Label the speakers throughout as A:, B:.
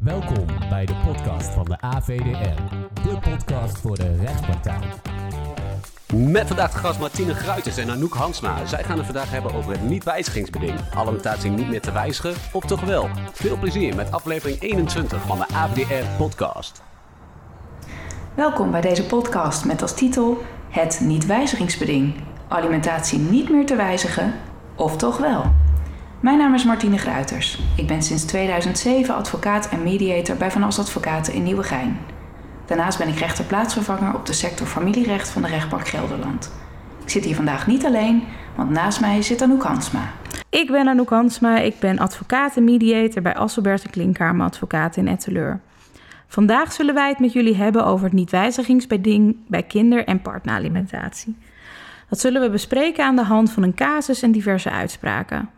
A: Welkom bij de podcast van de AVDR, de podcast voor de rechtspraktijk.
B: Met vandaag de gast Martine Gruiters en Anouk Hansma. Zij gaan het vandaag hebben over het niet-wijzigingsbeding. Alimentatie niet meer te wijzigen, of toch wel? Veel plezier met aflevering 21 van de AVDR-podcast.
C: Welkom bij deze podcast met als titel Het niet-wijzigingsbeding. Alimentatie niet meer te wijzigen, of toch wel? Mijn naam is Martine Gruiters. Ik ben sinds 2007 advocaat en mediator bij Van As Advocaten in Nieuwegein. Daarnaast ben ik rechterplaatsvervanger op de sector familierecht van de rechtbank Gelderland. Ik zit hier vandaag niet alleen, want naast mij zit Anouk Hansma.
D: Ik ben Anouk Hansma, ik ben advocaat en mediator bij Asselbert en Klinkhamer Advocaten in Etteleur. Vandaag zullen wij het met jullie hebben over het niet-wijzigingsbeding bij kinder- en partneralimentatie. Dat zullen we bespreken aan de hand van een casus en diverse uitspraken.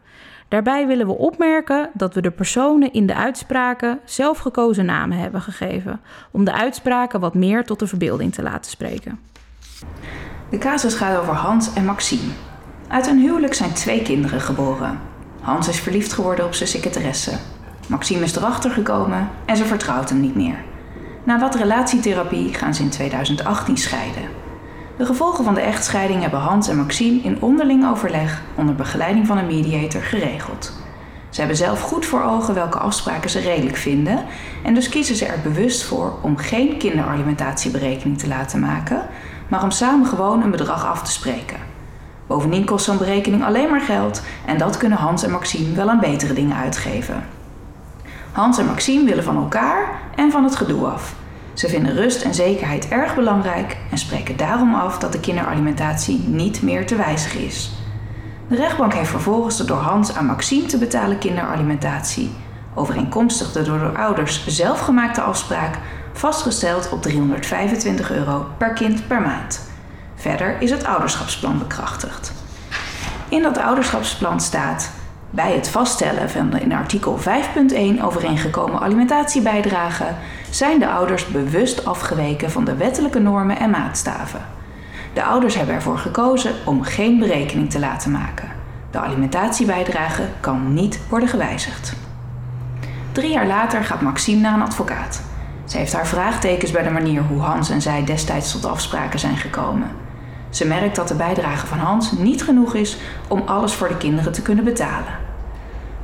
D: Daarbij willen we opmerken dat we de personen in de uitspraken zelf gekozen namen hebben gegeven, om de uitspraken wat meer tot de verbeelding te laten spreken.
C: De casus gaat over Hans en Maxime. Uit een huwelijk zijn twee kinderen geboren. Hans is verliefd geworden op zijn secretaresse. Maxime is erachter gekomen en ze vertrouwt hem niet meer. Na wat relatietherapie gaan ze in 2018 scheiden. De gevolgen van de echtscheiding hebben Hans en Maxime in onderling overleg onder begeleiding van een mediator geregeld. Ze hebben zelf goed voor ogen welke afspraken ze redelijk vinden en dus kiezen ze er bewust voor om geen kinderalimentatieberekening te laten maken, maar om samen gewoon een bedrag af te spreken. Bovendien kost zo'n berekening alleen maar geld en dat kunnen Hans en Maxime wel aan betere dingen uitgeven. Hans en Maxime willen van elkaar en van het gedoe af. Ze vinden rust en zekerheid erg belangrijk en spreken daarom af dat de kinderalimentatie niet meer te wijzigen is. De rechtbank heeft vervolgens de door Hans aan Maxime te betalen kinderalimentatie, overeenkomstig de door de ouders zelf gemaakte afspraak, vastgesteld op 325 euro per kind per maand. Verder is het ouderschapsplan bekrachtigd. In dat ouderschapsplan staat bij het vaststellen van de in artikel 5.1 overeengekomen alimentatiebijdragen zijn de ouders bewust afgeweken van de wettelijke normen en maatstaven. De ouders hebben ervoor gekozen om geen berekening te laten maken. De alimentatiebijdrage kan niet worden gewijzigd. Drie jaar later gaat Maxime naar een advocaat. Ze heeft haar vraagtekens bij de manier hoe Hans en zij destijds tot afspraken zijn gekomen. Ze merkt dat de bijdrage van Hans niet genoeg is om alles voor de kinderen te kunnen betalen.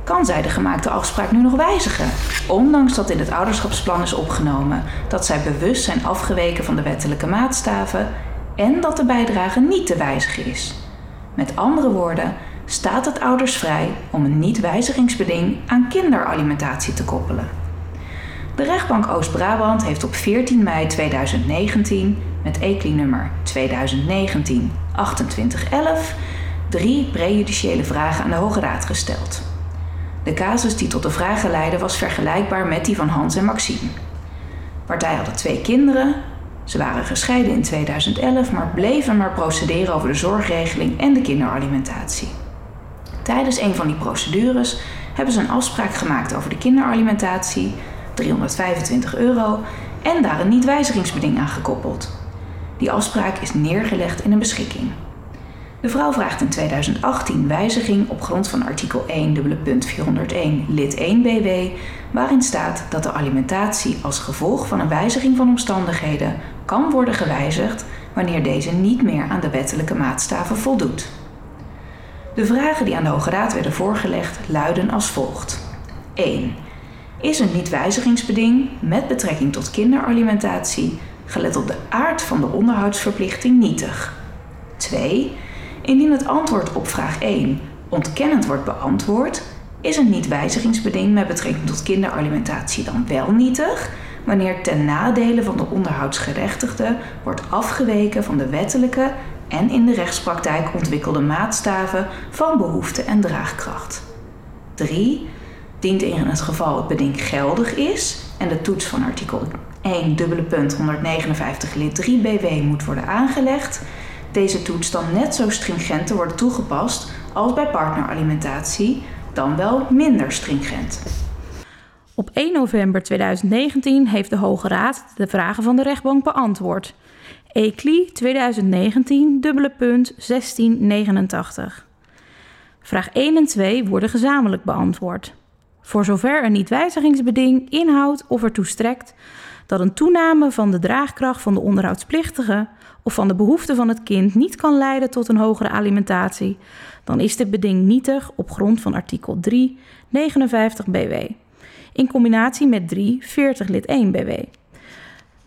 C: Kan zij de gemaakte afspraak nu nog wijzigen, ondanks dat in het ouderschapsplan is opgenomen dat zij bewust zijn afgeweken van de wettelijke maatstaven en dat de bijdrage niet te wijzigen is? Met andere woorden, staat het ouders vrij om een niet-wijzigingsbeding aan kinderalimentatie te koppelen. De rechtbank Oost-Brabant heeft op 14 mei 2019 met ECLI-nummer 2019-2811 drie prejudiciële vragen aan de Hoge Raad gesteld. De casus die tot de vragen leidde was vergelijkbaar met die van Hans en Maxime. Partijen hadden twee kinderen. Ze waren gescheiden in 2011, maar bleven maar procederen over de zorgregeling en de kinderalimentatie. Tijdens een van die procedures hebben ze een afspraak gemaakt over de kinderalimentatie, 325 euro, en daar een niet-wijzigingsbeding aan gekoppeld. Die afspraak is neergelegd in een beschikking. De vrouw vraagt in 2018 wijziging op grond van artikel 1 punt 401 lid 1 BW, waarin staat dat de alimentatie als gevolg van een wijziging van omstandigheden kan worden gewijzigd wanneer deze niet meer aan de wettelijke maatstaven voldoet. De vragen die aan de Hoge Raad werden voorgelegd luiden als volgt. 1. Is een niet-wijzigingsbeding met betrekking tot kinderalimentatie, gelet op de aard van de onderhoudsverplichting, nietig? 2. Indien het antwoord op vraag 1 ontkennend wordt beantwoord, is een niet-wijzigingsbeding met betrekking tot kinderalimentatie dan wel nietig, wanneer ten nadele van de onderhoudsgerechtigde wordt afgeweken van de wettelijke en in de rechtspraktijk ontwikkelde maatstaven van behoefte en draagkracht. 3. Dient in het geval het beding geldig is en de toets van artikel 1 dubbele punt 159 lid 3 BW moet worden aangelegd, deze toets dan net zo stringent te worden toegepast als bij partneralimentatie, dan wel minder stringent.
D: Op 1 november 2019 heeft de Hoge Raad de vragen van de rechtbank beantwoord. ECLI 2019, dubbele punt 1689. Vraag 1 en 2 worden gezamenlijk beantwoord. voor zover een niet-wijzigingsbeding inhoudt of ertoe strekt dat een toename van de draagkracht van de onderhoudsplictige of van de behoeften van het kind niet kan leiden tot een hogere alimentatie, dan is dit beding nietig op grond van artikel 3, 59 BW, in combinatie met 3, 40 lid 1 BW.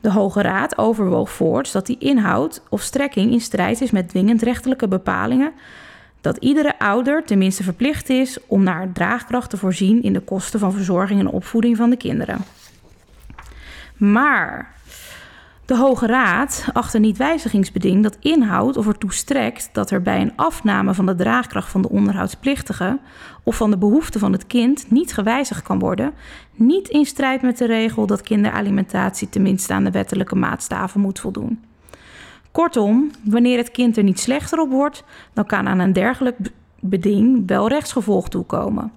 D: De Hoge Raad overwoog voorts dat die inhoud of strekking in strijd is met dwingend rechtelijke bepalingen dat iedere ouder tenminste verplicht is om naar draagkracht te voorzien in de kosten van verzorging en opvoeding van de kinderen. Maar de Hoge Raad acht een niet-wijzigingsbeding dat inhoudt of ertoe strekt dat er bij een afname van de draagkracht van de onderhoudsplictige of van de behoeften van het kind niet gewijzigd kan worden, niet in strijd met de regel dat kinderalimentatie tenminste aan de wettelijke maatstaven moet voldoen. Kortom, wanneer het kind er niet slechter op wordt, dan kan aan een dergelijk beding wel rechtsgevolg toekomen.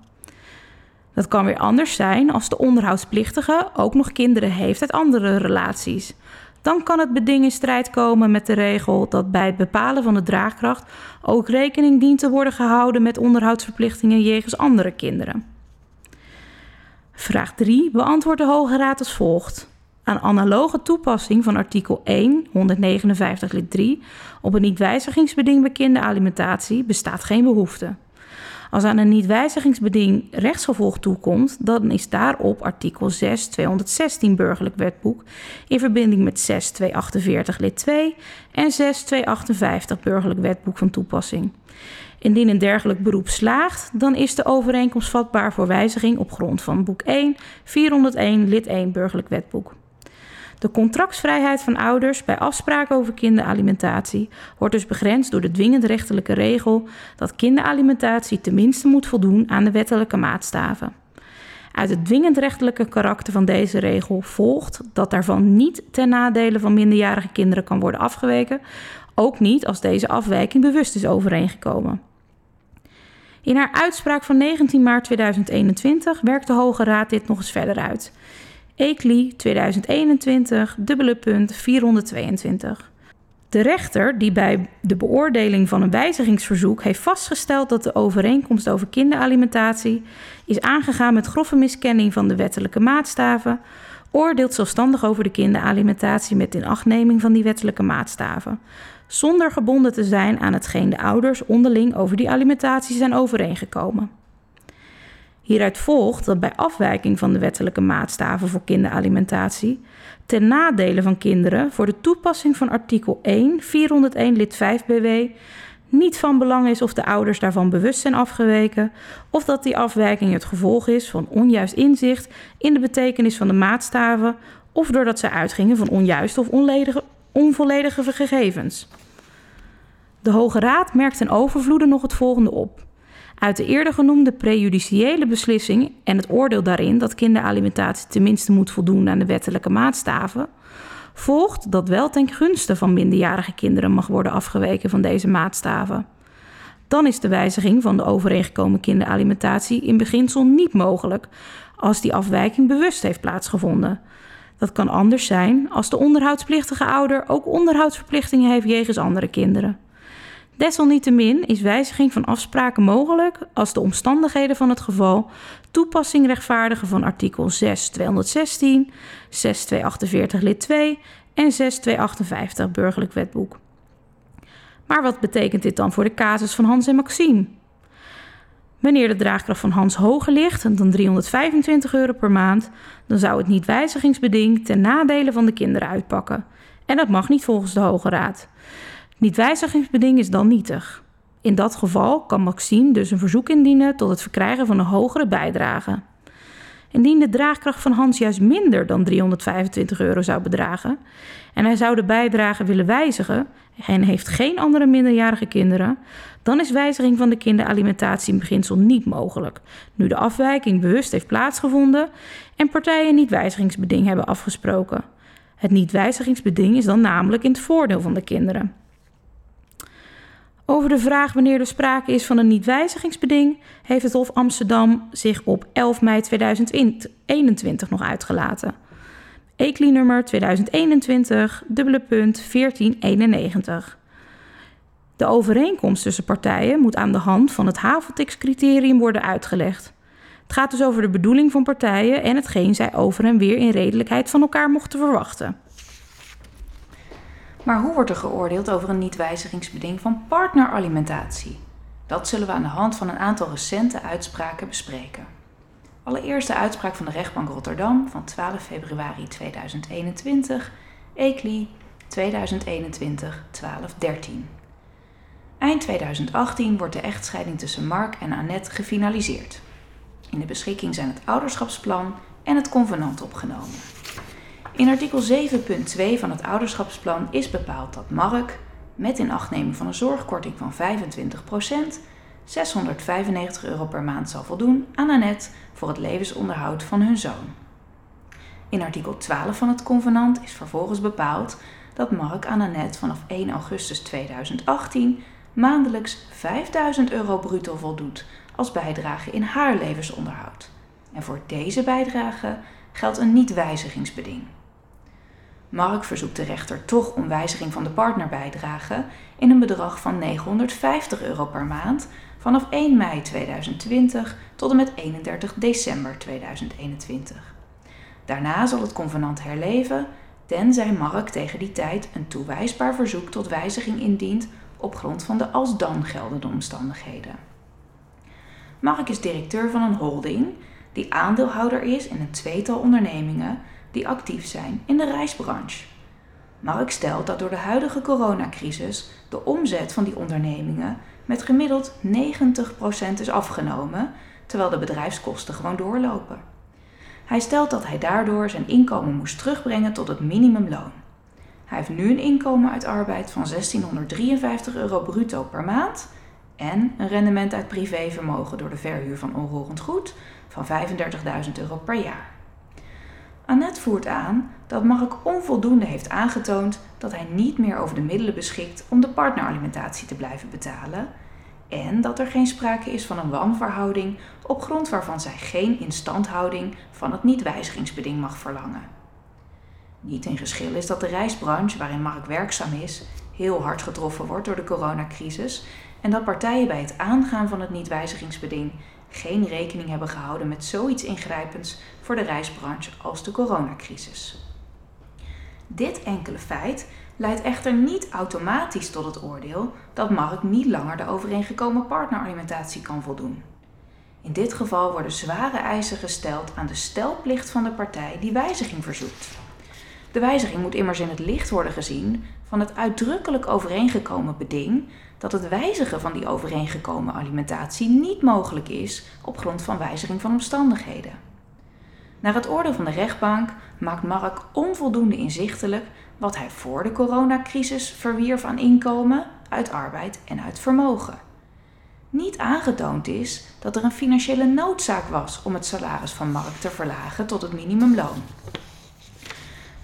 D: Dat kan weer anders zijn als de onderhoudsplictige ook nog kinderen heeft uit andere relaties. Dan kan het beding in strijd komen met de regel dat bij het bepalen van de draagkracht ook rekening dient te worden gehouden met onderhoudsverplichtingen jegens andere kinderen. Vraag 3 beantwoordt de Hoge Raad als volgt. Aan analoge toepassing van artikel 1, 159 lid 3 op een niet-wijzigingsbeding bij kinderalimentatie bestaat geen behoefte. Als aan een niet-wijzigingsbeding rechtsgevolg toekomt, dan is daarop artikel 6 216 burgerlijk wetboek in verbinding met 6 248 lid 2 en 6 258 burgerlijk wetboek van toepassing. Indien een dergelijk beroep slaagt, dan is de overeenkomst vatbaar voor wijziging op grond van boek 1 401 lid 1 burgerlijk wetboek. De contractsvrijheid van ouders bij afspraken over kinderalimentatie wordt dus begrensd door de dwingend rechtelijke regel dat kinderalimentatie tenminste moet voldoen aan de wettelijke maatstaven. Uit het dwingend rechtelijke karakter van deze regel volgt dat daarvan niet ten nadele van minderjarige kinderen kan worden afgeweken, ook niet als deze afwijking bewust is overeengekomen. In haar uitspraak van 19 maart 2021 werkt de Hoge Raad dit nog eens verder uit. ECLI 2021, dubbele punt 422. De rechter die bij de beoordeling van een wijzigingsverzoek heeft vastgesteld dat de overeenkomst over kinderalimentatie is aangegaan met grove miskenning van de wettelijke maatstaven, oordeelt zelfstandig over de kinderalimentatie met inachtneming van die wettelijke maatstaven, zonder gebonden te zijn aan hetgeen de ouders onderling over die alimentatie zijn overeengekomen. Hieruit volgt dat bij afwijking van de wettelijke maatstaven voor kinderalimentatie ten nadele van kinderen voor de toepassing van artikel 1 401 lid 5 BW niet van belang is of de ouders daarvan bewust zijn afgeweken of dat die afwijking het gevolg is van onjuist inzicht in de betekenis van de maatstaven of doordat zij uitgingen van onjuiste of onvolledige gegevens. De Hoge Raad merkt ten overvloede nog het volgende op. Uit de eerder genoemde prejudiciële beslissing en het oordeel daarin dat kinderalimentatie tenminste moet voldoen aan de wettelijke maatstaven, volgt dat wel ten gunste van minderjarige kinderen mag worden afgeweken van deze maatstaven. Dan is de wijziging van de overeengekomen kinderalimentatie in beginsel niet mogelijk als die afwijking bewust heeft plaatsgevonden. Dat kan anders zijn als de onderhoudsplichtige ouder ook onderhoudsverplichtingen heeft jegens andere kinderen. Desalniettemin is wijziging van afspraken mogelijk als de omstandigheden van het geval toepassing rechtvaardigen van artikel 6 216, 6 248 lid 2 en 6 258 burgerlijk wetboek. Maar wat betekent dit dan voor de casus van Hans en Maxime? Wanneer de draagkracht van Hans hoger ligt dan 325 euro per maand, dan zou het niet wijzigingsbeding ten nadele van de kinderen uitpakken. En dat mag niet volgens de Hoge Raad. Niet-wijzigingsbeding is dan nietig. In dat geval kan Maxime dus een verzoek indienen tot het verkrijgen van een hogere bijdrage. Indien de draagkracht van Hans juist minder dan 325 euro zou bedragen en hij zou de bijdrage willen wijzigen en heeft geen andere minderjarige kinderen, dan is wijziging van de kinderalimentatie in beginsel niet mogelijk, nu de afwijking bewust heeft plaatsgevonden en partijen niet wijzigingsbeding hebben afgesproken. Het niet-wijzigingsbeding is dan namelijk in het voordeel van de kinderen. Over de vraag wanneer er sprake is van een niet-wijzigingsbeding heeft het Hof Amsterdam zich op 11 mei 2021 nog uitgelaten. ECLI nummer 2021, dubbele punt 1491. De overeenkomst tussen partijen moet aan de hand van het Haveltix-criterium worden uitgelegd. Het gaat dus over de bedoeling van partijen en hetgeen zij over en weer in redelijkheid van elkaar mochten verwachten.
C: Maar hoe wordt er geoordeeld over een niet-wijzigingsbeding van partneralimentatie? Dat zullen we aan de hand van een aantal recente uitspraken bespreken. Allereerst de uitspraak van de rechtbank Rotterdam van 12 februari 2021, ECLI 2021 1213. Eind 2018 wordt de echtscheiding tussen Mark en Annette gefinaliseerd. In de beschikking zijn het ouderschapsplan en het convenant opgenomen. In artikel 7.2 van het ouderschapsplan is bepaald dat Mark, met inachtneming van een zorgkorting van 25%, 695 euro per maand zal voldoen aan Annette voor het levensonderhoud van hun zoon. In artikel 12 van het convenant is vervolgens bepaald dat Mark aan Annette vanaf 1 augustus 2018 maandelijks 5000 euro bruto voldoet als bijdrage in haar levensonderhoud. En voor deze bijdrage geldt een niet-wijzigingsbeding. Mark verzoekt de rechter toch om wijziging van de partnerbijdrage in een bedrag van 950 euro per maand vanaf 1 mei 2020 tot en met 31 december 2021. Daarna zal het convenant herleven, tenzij Mark tegen die tijd een toewijsbaar verzoek tot wijziging indient op grond van de als dan geldende omstandigheden. Mark is directeur van een holding die aandeelhouder is in een tweetal ondernemingen die actief zijn in de reisbranche. Mark stelt dat door de huidige coronacrisis de omzet van die ondernemingen met gemiddeld 90% is afgenomen, terwijl de bedrijfskosten gewoon doorlopen. Hij stelt dat hij daardoor zijn inkomen moest terugbrengen tot het minimumloon. Hij heeft nu een inkomen uit arbeid van 1653 euro bruto per maand en een rendement uit privévermogen door de verhuur van onroerend goed van 35.000 euro per jaar. Annette voert aan dat Mark onvoldoende heeft aangetoond dat hij niet meer over de middelen beschikt om de partneralimentatie te blijven betalen en dat er geen sprake is van een wanverhouding op grond waarvan zij geen instandhouding van het niet-wijzigingsbeding mag verlangen. Niet in geschil is dat de reisbranche waarin Mark werkzaam is heel hard getroffen wordt door de coronacrisis en dat partijen bij het aangaan van het niet-wijzigingsbeding geen rekening hebben gehouden met zoiets ingrijpends voor de reisbranche als de coronacrisis. Dit enkele feit leidt echter niet automatisch tot het oordeel dat Mark niet langer de overeengekomen partneralimentatie kan voldoen. In dit geval worden zware eisen gesteld aan de stelplicht van de partij die wijziging verzoekt. De wijziging moet immers in het licht worden gezien van het uitdrukkelijk overeengekomen beding dat het wijzigen van die overeengekomen alimentatie niet mogelijk is op grond van wijziging van omstandigheden. Naar het oordeel van de rechtbank maakt Mark onvoldoende inzichtelijk wat hij voor de coronacrisis verwierf aan inkomen, uit arbeid en uit vermogen. Niet aangetoond is dat er een financiële noodzaak was om het salaris van Mark te verlagen tot het minimumloon.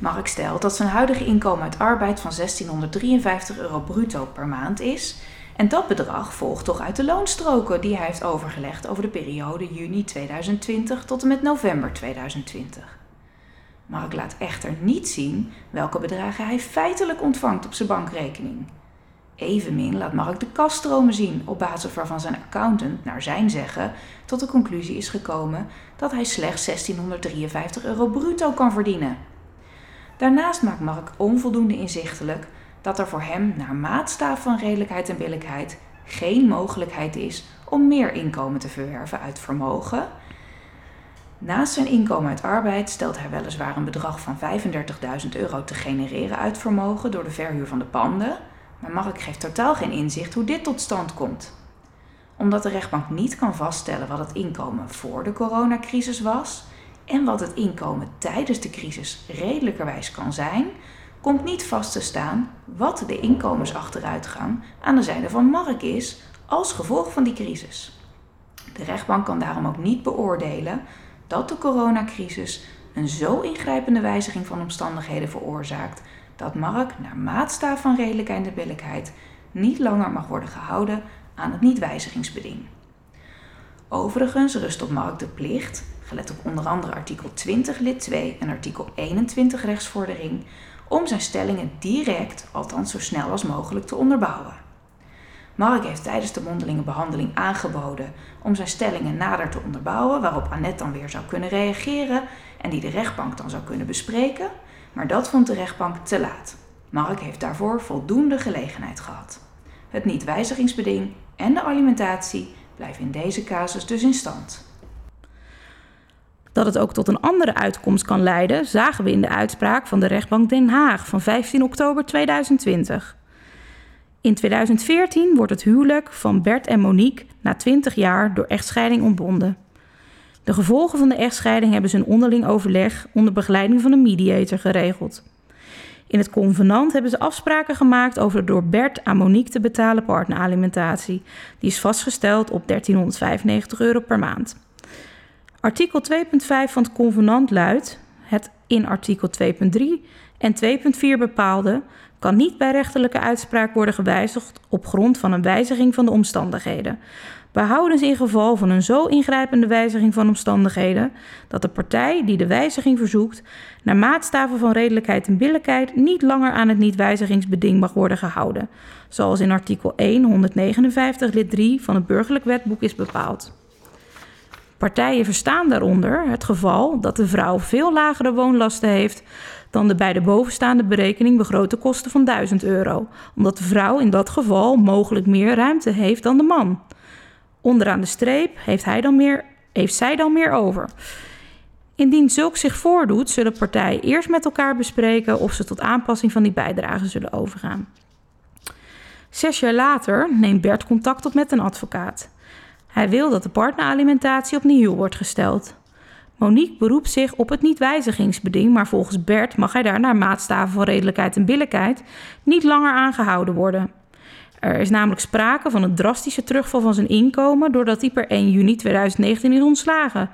C: Mark stelt dat zijn huidige inkomen uit arbeid van 1653 euro bruto per maand is. En dat bedrag volgt toch uit de loonstroken die hij heeft overgelegd over de periode juni 2020 tot en met november 2020. Mark laat echter niet zien welke bedragen hij feitelijk ontvangt op zijn bankrekening. Evenmin laat Mark de kaststromen zien op basis waarvan zijn accountant, naar zijn zeggen, tot de conclusie is gekomen dat hij slechts 1653 euro bruto kan verdienen. Daarnaast maakt Mark onvoldoende inzichtelijk dat er voor hem naar maatstaaf van redelijkheid en billijkheid geen mogelijkheid is om meer inkomen te verwerven uit vermogen. Naast zijn inkomen uit arbeid stelt hij weliswaar een bedrag van 35.000 euro te genereren uit vermogen door de verhuur van de panden, maar Mark geeft totaal geen inzicht hoe dit tot stand komt. Omdat de rechtbank niet kan vaststellen wat het inkomen voor de coronacrisis was, en wat het inkomen tijdens de crisis redelijkerwijs kan zijn, komt niet vast te staan wat de inkomensachteruitgang aan de zijde van Mark is als gevolg van die crisis. De rechtbank kan daarom ook niet beoordelen dat de coronacrisis een zo ingrijpende wijziging van omstandigheden veroorzaakt dat Mark naar maatstaaf van redelijkheid en billijkheid niet langer mag worden gehouden aan het niet-wijzigingsbeding. Overigens rust op Mark de plicht gelet op onder andere artikel 20 lid 2 en artikel 21 rechtsvordering, om zijn stellingen direct, althans zo snel als mogelijk, te onderbouwen. Mark heeft tijdens de mondelinge behandeling aangeboden om zijn stellingen nader te onderbouwen, waarop Annette dan weer zou kunnen reageren en die de rechtbank dan zou kunnen bespreken, maar dat vond de rechtbank te laat. Mark heeft daarvoor voldoende gelegenheid gehad. Het niet-wijzigingsbeding en de alimentatie blijven in deze casus dus in stand.
D: Dat het ook tot een andere uitkomst kan leiden, zagen we in de uitspraak van de rechtbank Den Haag van 15 oktober 2020. In 2014 wordt het huwelijk van Bert en Monique na 20 jaar door echtscheiding ontbonden. De gevolgen van de echtscheiding hebben ze een onderling overleg onder begeleiding van een mediator geregeld. In het convenant hebben ze afspraken gemaakt over de door Bert aan Monique te betalen partneralimentatie. Die is vastgesteld op 1395 euro per maand. Artikel 2.5 van het convenant luidt: het in artikel 2.3 en 2.4 bepaalde kan niet bij rechterlijke uitspraak worden gewijzigd op grond van een wijziging van de omstandigheden. Behoudens in geval van een zo ingrijpende wijziging van omstandigheden dat de partij die de wijziging verzoekt, naar maatstaven van redelijkheid en billijkheid niet langer aan het niet-wijzigingsbeding mag worden gehouden, zoals in artikel 1 159 lid 3 van het Burgerlijk Wetboek is bepaald. Partijen verstaan daaronder het geval dat de vrouw veel lagere woonlasten heeft dan de bij de bovenstaande berekening begrote kosten van 1000 euro, omdat de vrouw in dat geval mogelijk meer ruimte heeft dan de man. Onderaan de streep heeft, hij dan meer, heeft zij dan meer over. Indien zulks zich voordoet, zullen partijen eerst met elkaar bespreken of ze tot aanpassing van die bijdrage zullen overgaan. Zes jaar later neemt Bert contact op met een advocaat. Hij wil dat de partneralimentatie opnieuw wordt gesteld. Monique beroept zich op het niet-wijzigingsbeding, maar volgens Bert mag hij daar naar maatstaven van redelijkheid en billijkheid niet langer aangehouden worden. Er is namelijk sprake van een drastische terugval van zijn inkomen doordat hij per 1 juni 2019 is ontslagen.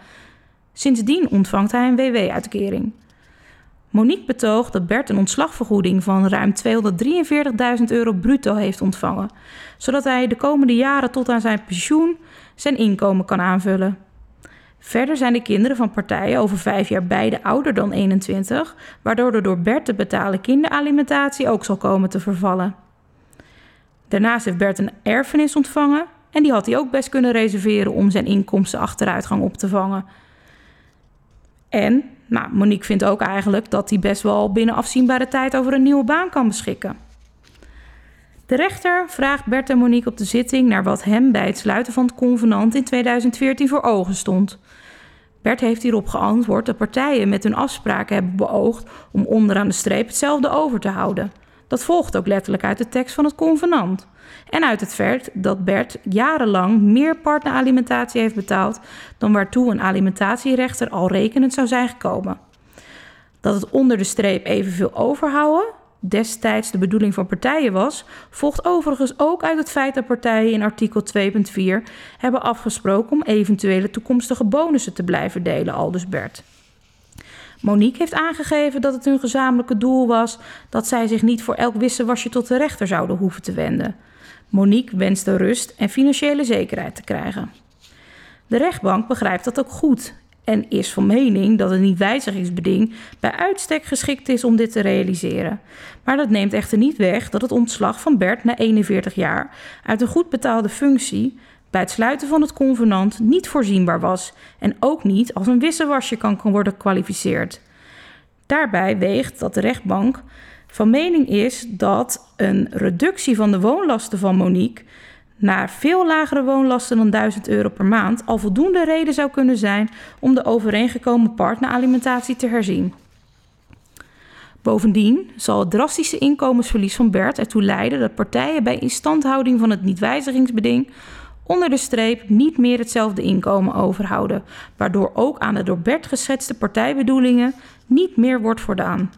D: Sindsdien ontvangt hij een WW-uitkering. Monique betoogt dat Bert een ontslagvergoeding van ruim 243.000 euro bruto heeft ontvangen, zodat hij de komende jaren tot aan zijn pensioen zijn inkomen kan aanvullen. Verder zijn de kinderen van partijen over vijf jaar beide ouder dan 21, waardoor de door Bert te betalen kinderalimentatie ook zal komen te vervallen. Daarnaast heeft Bert een erfenis ontvangen en die had hij ook best kunnen reserveren om zijn inkomstenachteruitgang op te vangen. En nou, Monique vindt ook eigenlijk dat hij best wel binnen afzienbare tijd over een nieuwe baan kan beschikken. De rechter vraagt Bert en Monique op de zitting naar wat hem bij het sluiten van het convenant in 2014 voor ogen stond. Bert heeft hierop geantwoord dat partijen met hun afspraken hebben beoogd om onderaan de streep hetzelfde over te houden. Dat volgt ook letterlijk uit de tekst van het convenant. En uit het feit dat Bert jarenlang meer partneralimentatie heeft betaald dan waartoe een alimentatierechter al rekenend zou zijn gekomen. Dat het onder de streep evenveel overhouden destijds de bedoeling van partijen was, volgt overigens ook uit het feit dat partijen in artikel 2.4 hebben afgesproken om eventuele toekomstige bonussen te blijven delen, aldus Bert. Monique heeft aangegeven dat het hun gezamenlijke doel was dat zij zich niet voor elk wisselwasje tot de rechter zouden hoeven te wenden. Monique wenste rust en financiële zekerheid te krijgen. De rechtbank begrijpt dat ook goed en is van mening dat het niet-wijzigingsbeding bij uitstek geschikt is om dit te realiseren. Maar dat neemt echter niet weg dat het ontslag van Bert na 41 jaar uit een goed betaalde functie bij het sluiten van het convenant niet voorzienbaar was en ook niet als een wisselwasje kan worden gekwalificeerd. Daarbij weegt dat de rechtbank van mening is dat een reductie van de woonlasten van Monique naar veel lagere woonlasten dan 1000 euro per maand al voldoende reden zou kunnen zijn om de overeengekomen partneralimentatie te herzien. Bovendien zal het drastische inkomensverlies van Bert ertoe leiden dat partijen bij instandhouding van het niet-wijzigingsbeding onder de streep niet meer hetzelfde inkomen overhouden, waardoor ook aan de door Bert geschetste partijbedoelingen niet meer wordt voldaan.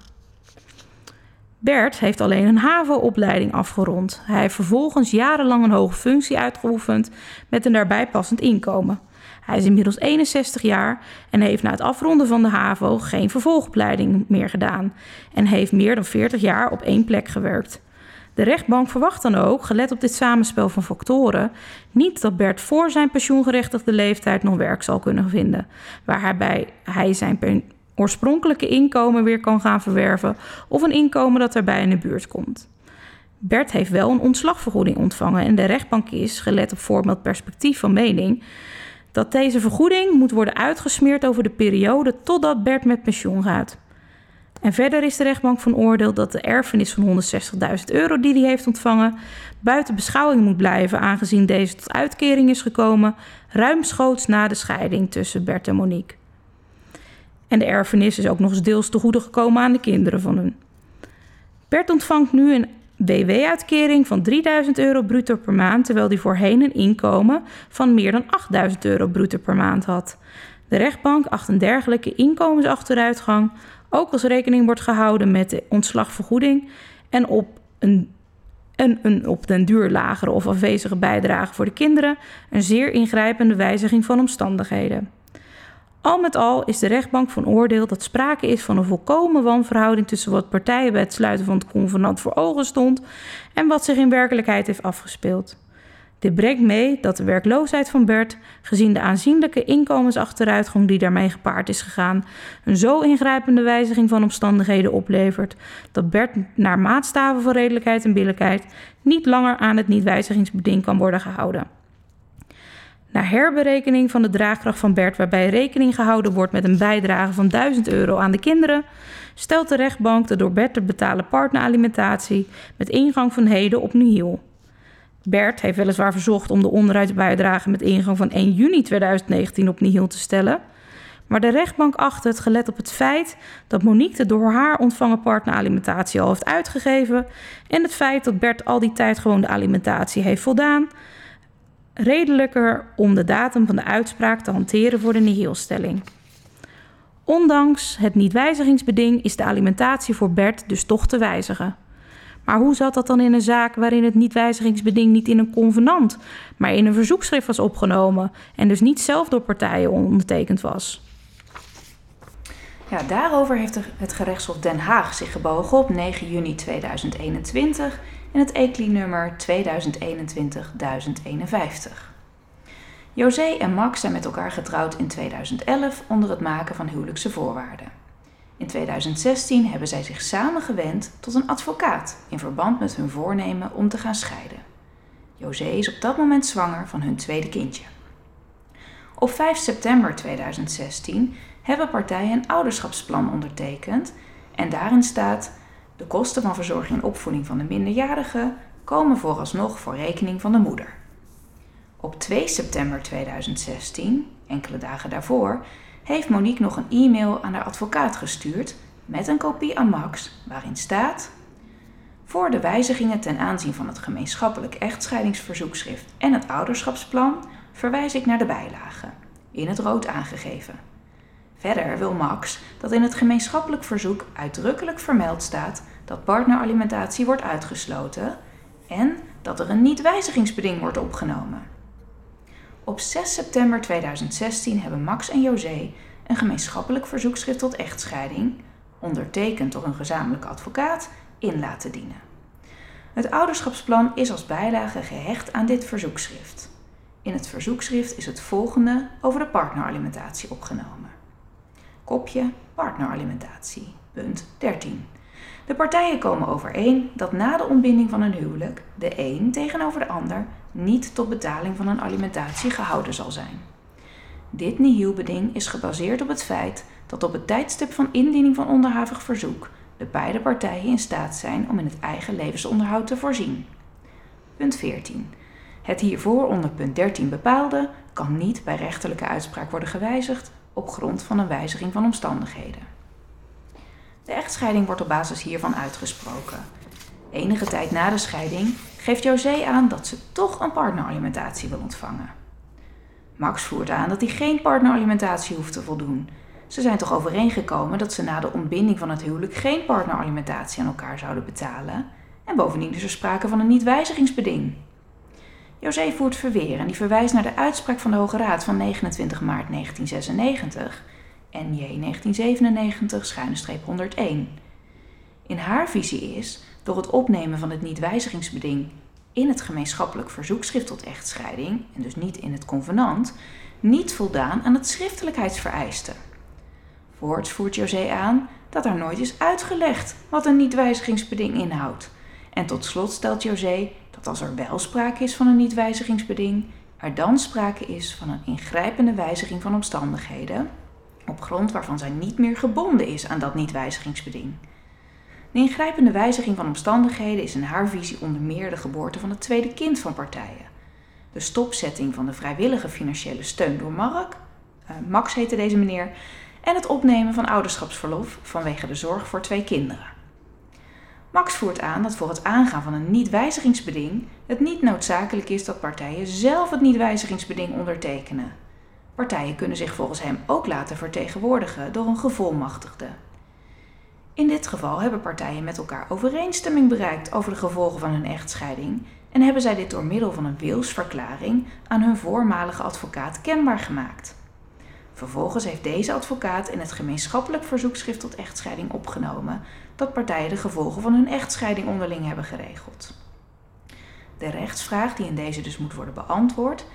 D: Bert heeft alleen een HAVO-opleiding afgerond. Hij heeft vervolgens jarenlang een hoge functie uitgeoefend met een daarbij passend inkomen. Hij is inmiddels 61 jaar en heeft na het afronden van de HAVO geen vervolgopleiding meer gedaan en heeft meer dan 40 jaar op één plek gewerkt. De rechtbank verwacht dan ook, gelet op dit samenspel van factoren, niet dat Bert voor zijn pensioengerechtigde leeftijd nog werk zal kunnen vinden, waarbij hij zijn oorspronkelijke inkomen weer kan gaan verwerven of een inkomen dat erbij in de buurt komt. Bert heeft wel een ontslagvergoeding ontvangen en de rechtbank is, gelet op voorbeeld perspectief van mening, dat deze vergoeding moet worden uitgesmeerd over de periode totdat Bert met pensioen gaat. En verder is de rechtbank van oordeel dat de erfenis van 160.000 euro die hij heeft ontvangen buiten beschouwing moet blijven, aangezien deze tot uitkering is gekomen ruimschoots na de scheiding tussen Bert en Monique. En de erfenis is ook nog eens deels te goede gekomen aan de kinderen van hun. Bert ontvangt nu een WW-uitkering van 3000 euro bruto per maand, terwijl hij voorheen een inkomen van meer dan 8000 euro bruto per maand had. De rechtbank acht een dergelijke inkomensachteruitgang ook als rekening wordt gehouden met de ontslagvergoeding en op een, een, een op den duur lagere of afwezige bijdrage voor de kinderen een zeer ingrijpende wijziging van omstandigheden. Al met al is de rechtbank van oordeel dat sprake is van een volkomen wanverhouding tussen wat partijen bij het sluiten van het convenant voor ogen stond en wat zich in werkelijkheid heeft afgespeeld. Dit brengt mee dat de werkloosheid van Bert, gezien de aanzienlijke inkomensachteruitgang die daarmee gepaard is gegaan, een zo ingrijpende wijziging van omstandigheden oplevert dat Bert naar maatstaven van redelijkheid en billijkheid niet langer aan het niet-wijzigingsbeding kan worden gehouden. Na herberekening van de draagkracht van Bert, waarbij rekening gehouden wordt met een bijdrage van 1000 euro aan de kinderen, stelt de rechtbank de door Bert te betalen partneralimentatie met ingang van heden op nihil. Bert heeft weliswaar verzocht om de onderhoudsbijdrage met ingang van 1 juni 2019 op nihil te stellen. Maar de rechtbank acht het, gelet op het feit dat Monique de door haar ontvangen partneralimentatie al heeft uitgegeven en het feit dat Bert al die tijd gewoon de alimentatie heeft voldaan, redelijker om de datum van de uitspraak te hanteren voor de nihilstelling. Ondanks het niet-wijzigingsbeding is de alimentatie voor Bert dus toch te wijzigen. Maar hoe zat dat dan in een zaak waarin het niet-wijzigingsbeding niet in een convenant, maar in een verzoekschrift was opgenomen en dus niet zelf door partijen ondertekend was?
C: Ja, daarover heeft het gerechtshof Den Haag zich gebogen op 9 juni 2021 in het ECLI-nummer 2021-1051. José en Max zijn met elkaar getrouwd in 2011 onder het maken van huwelijkse voorwaarden. In 2016 hebben zij zich samen gewend tot een advocaat in verband met hun voornemen om te gaan scheiden. José is op dat moment zwanger van hun tweede kindje. Op 5 september 2016 hebben partijen een ouderschapsplan ondertekend en daarin staat: de kosten van verzorging en opvoeding van de minderjarige komen vooralsnog voor rekening van de moeder. Op 2 september 2016, enkele dagen daarvoor, heeft Monique nog een e-mail aan haar advocaat gestuurd met een kopie aan Max waarin staat: Voor de wijzigingen ten aanzien van het gemeenschappelijk echtscheidingsverzoekschrift en het ouderschapsplan verwijs ik naar de bijlagen, in het rood aangegeven. Verder wil Max dat in het gemeenschappelijk verzoek uitdrukkelijk vermeld staat dat partneralimentatie wordt uitgesloten en dat er een niet-wijzigingsbeding wordt opgenomen. Op 6 september 2016 hebben Max en José een gemeenschappelijk verzoekschrift tot echtscheiding, ondertekend door een gezamenlijke advocaat, in laten dienen. Het ouderschapsplan is als bijlage gehecht aan dit verzoekschrift. In het verzoekschrift is het volgende over de partneralimentatie opgenomen. Kopje partneralimentatie, punt 13. De partijen komen overeen dat na de ontbinding van een huwelijk de een tegenover de ander niet tot betaling van een alimentatie gehouden zal zijn. Dit nihilbeding is gebaseerd op het feit dat op het tijdstip van indiening van onderhavig verzoek de beide partijen in staat zijn om in het eigen levensonderhoud te voorzien. Punt 14. Het hiervoor onder punt 13 bepaalde kan niet bij rechterlijke uitspraak worden gewijzigd op grond van een wijziging van omstandigheden. De echtscheiding wordt op basis hiervan uitgesproken. Enige tijd na de scheiding geeft José aan dat ze toch een partneralimentatie wil ontvangen. Max voert aan dat hij geen partneralimentatie hoeft te voldoen. Ze zijn toch overeengekomen dat ze na de ontbinding van het huwelijk geen partneralimentatie aan elkaar zouden betalen. En bovendien is er sprake van een niet-wijzigingsbeding. José voert verweer en die verwijst naar de uitspraak van de Hoge Raad van 29 maart 1996 NJ 1997-101. In haar visie is, door het opnemen van het niet-wijzigingsbeding in het gemeenschappelijk verzoekschrift tot echtscheiding, en dus niet in het convenant, niet voldaan aan het schriftelijkheidsvereiste. Voorts voert José aan dat er nooit is uitgelegd wat een niet-wijzigingsbeding inhoudt En tot slot stelt José dat als er wel sprake is van een niet-wijzigingsbeding, er dan sprake is van een ingrijpende wijziging van omstandigheden, op grond waarvan zij niet meer gebonden is aan dat niet-wijzigingsbeding. De ingrijpende wijziging van omstandigheden is in haar visie onder meer de geboorte van het tweede kind van partijen, de stopzetting van de vrijwillige financiële steun door Mark, uh, Max heette deze meneer, en het opnemen van ouderschapsverlof vanwege de zorg voor twee kinderen. Max voert aan dat voor het aangaan van een niet-wijzigingsbeding het niet noodzakelijk is dat partijen zelf het niet-wijzigingsbeding ondertekenen. Partijen kunnen zich volgens hem ook laten vertegenwoordigen door een gevolmachtigde. In dit geval hebben partijen met elkaar overeenstemming bereikt over de gevolgen van hun echtscheiding en hebben zij dit door middel van een wilsverklaring aan hun voormalige advocaat kenbaar gemaakt. Vervolgens heeft deze advocaat in het gemeenschappelijk verzoekschrift tot echtscheiding opgenomen dat partijen de gevolgen van hun echtscheiding onderling hebben geregeld. De rechtsvraag die in deze dus moet worden beantwoord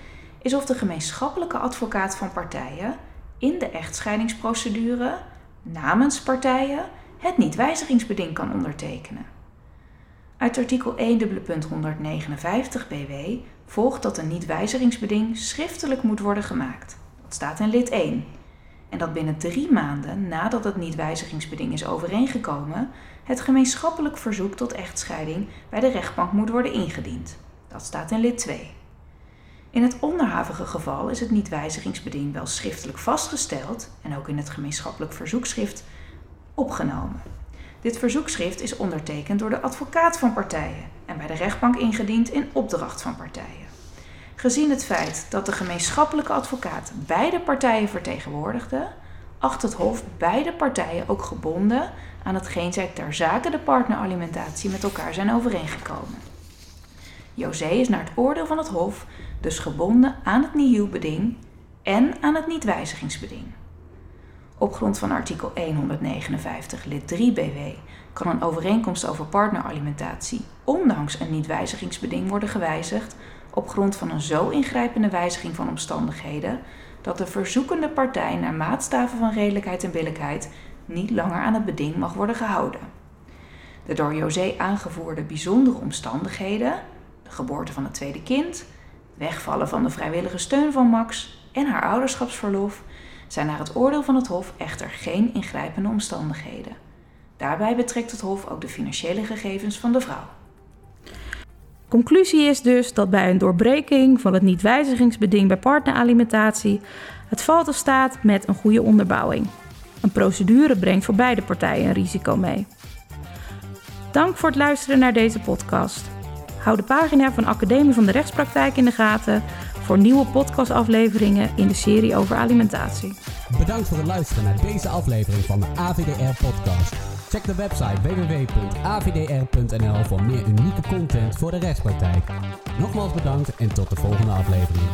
C: is of de gemeenschappelijke advocaat van partijen in de echtscheidingsprocedure namens partijen het niet-wijzigingsbeding kan ondertekenen. Uit artikel 1.159 BW volgt dat een niet-wijzigingsbeding schriftelijk moet worden gemaakt. Staat in lid 1. En dat binnen drie maanden nadat het niet-wijzigingsbeding is overeengekomen, het gemeenschappelijk verzoek tot echtscheiding bij de rechtbank moet worden ingediend. Dat staat in lid 2. In het onderhavige geval is het niet-wijzigingsbeding wel schriftelijk vastgesteld en ook in het gemeenschappelijk verzoekschrift opgenomen. Dit verzoekschrift is ondertekend door de advocaat van partijen en bij de rechtbank ingediend in opdracht van partijen. Gezien het feit dat de gemeenschappelijke advocaat beide partijen vertegenwoordigde, acht het Hof beide partijen ook gebonden aan hetgeen zij ter zake de partneralimentatie met elkaar zijn overeengekomen. José is naar het oordeel van het Hof dus gebonden aan het nihilbeding en aan het niet-wijzigingsbeding. Op grond van artikel 159 lid 3 BW kan een overeenkomst over partneralimentatie ondanks een niet-wijzigingsbeding worden gewijzigd op grond van een zo ingrijpende wijziging van omstandigheden dat de verzoekende partij naar maatstaven van redelijkheid en billijkheid niet langer aan het beding mag worden gehouden. De door José aangevoerde bijzondere omstandigheden, de geboorte van het tweede kind, wegvallen van de vrijwillige steun van Max en haar ouderschapsverlof, zijn naar het oordeel van het Hof echter geen ingrijpende omstandigheden. Daarbij betrekt het Hof ook de financiële gegevens van de vrouw.
D: Conclusie is dus dat bij een doorbreking van het niet-wijzigingsbeding bij partneralimentatie het valt of staat met een goede onderbouwing. Een procedure brengt voor beide partijen een risico mee. Dank voor het luisteren naar deze podcast. Hou de pagina van Academie van de Rechtspraktijk in de gaten voor nieuwe podcastafleveringen in de serie over alimentatie.
A: Bedankt voor het luisteren naar deze aflevering van de AVDR-podcast. Check de website www.avdr.nl voor meer unieke content voor de rechtspraktijk. Nogmaals bedankt en tot de volgende aflevering.